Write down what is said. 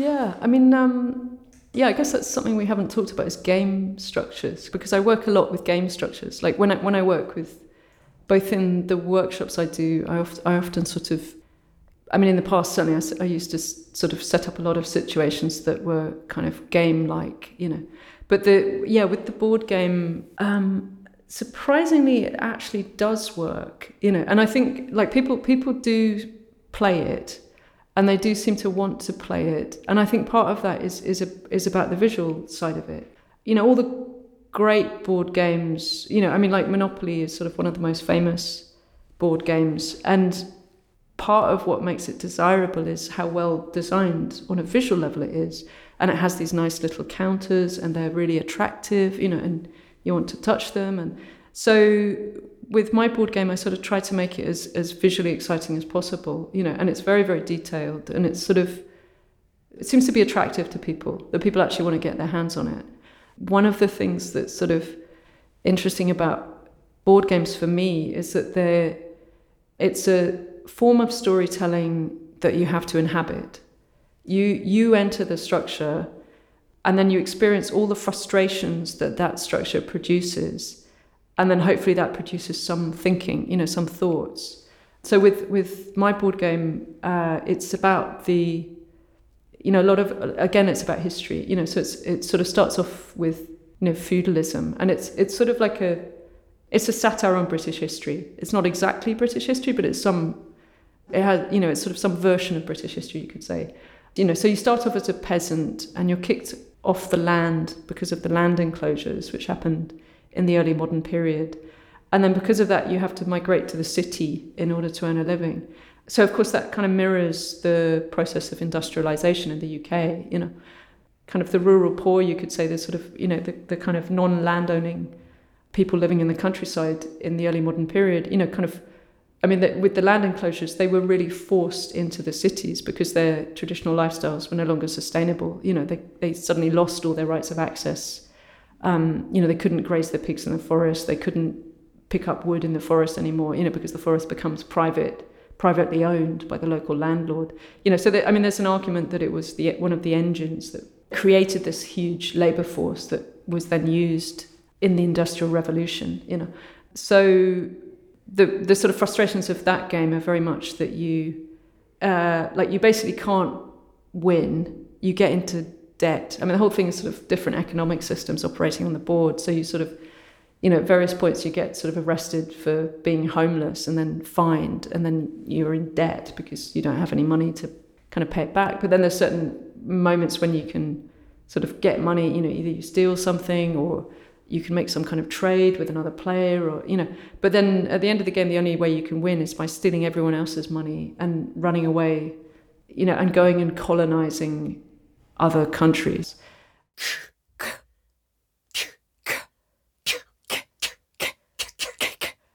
Yeah, I mean, um, yeah, I guess that's something we haven't talked about is game structures because I work a lot with game structures. Like when I when I work with both in the workshops I do, I, I often sort of, I mean, in the past certainly I, I used to sort of set up a lot of situations that were kind of game like, you know, but the yeah with the board game. Um, surprisingly it actually does work you know and i think like people people do play it and they do seem to want to play it. And I think part of that is is a, is about the visual side of it. You know, all the great board games. You know, I mean, like Monopoly is sort of one of the most famous board games, and part of what makes it desirable is how well designed on a visual level it is, and it has these nice little counters, and they're really attractive. You know, and you want to touch them, and so with my board game, I sort of try to make it as, as visually exciting as possible, you know, and it's very, very detailed and it's sort of, it seems to be attractive to people, that people actually want to get their hands on it. One of the things that's sort of interesting about board games for me is that they're, it's a form of storytelling that you have to inhabit. You, you enter the structure and then you experience all the frustrations that that structure produces and then hopefully that produces some thinking, you know, some thoughts. So with with my board game, uh, it's about the, you know, a lot of again, it's about history, you know. So it's it sort of starts off with you know feudalism, and it's it's sort of like a, it's a satire on British history. It's not exactly British history, but it's some, it has you know, it's sort of some version of British history, you could say. You know, so you start off as a peasant, and you're kicked off the land because of the land enclosures, which happened in the early modern period. And then because of that, you have to migrate to the city in order to earn a living. So, of course, that kind of mirrors the process of industrialization in the UK, you know, kind of the rural poor, you could say, the sort of, you know, the, the kind of non landowning people living in the countryside in the early modern period, you know, kind of, I mean, the, with the land enclosures, they were really forced into the cities because their traditional lifestyles were no longer sustainable. You know, they, they suddenly lost all their rights of access um, you know, they couldn't graze their pigs in the forest. They couldn't pick up wood in the forest anymore, you know, because the forest becomes private, privately owned by the local landlord. You know, so that, I mean, there's an argument that it was the one of the engines that created this huge labor force that was then used in the industrial revolution. You know, so the the sort of frustrations of that game are very much that you, uh, like, you basically can't win. You get into debt. I mean, the whole thing is sort of different economic systems operating on the board. So you sort of, you know, at various points you get sort of arrested for being homeless and then fined, and then you're in debt because you don't have any money to kind of pay it back. But then there's certain moments when you can sort of get money. You know, either you steal something or you can make some kind of trade with another player or you know but then at the end of the game the only way you can win is by stealing everyone else's money and running away you know and going and colonizing other countries.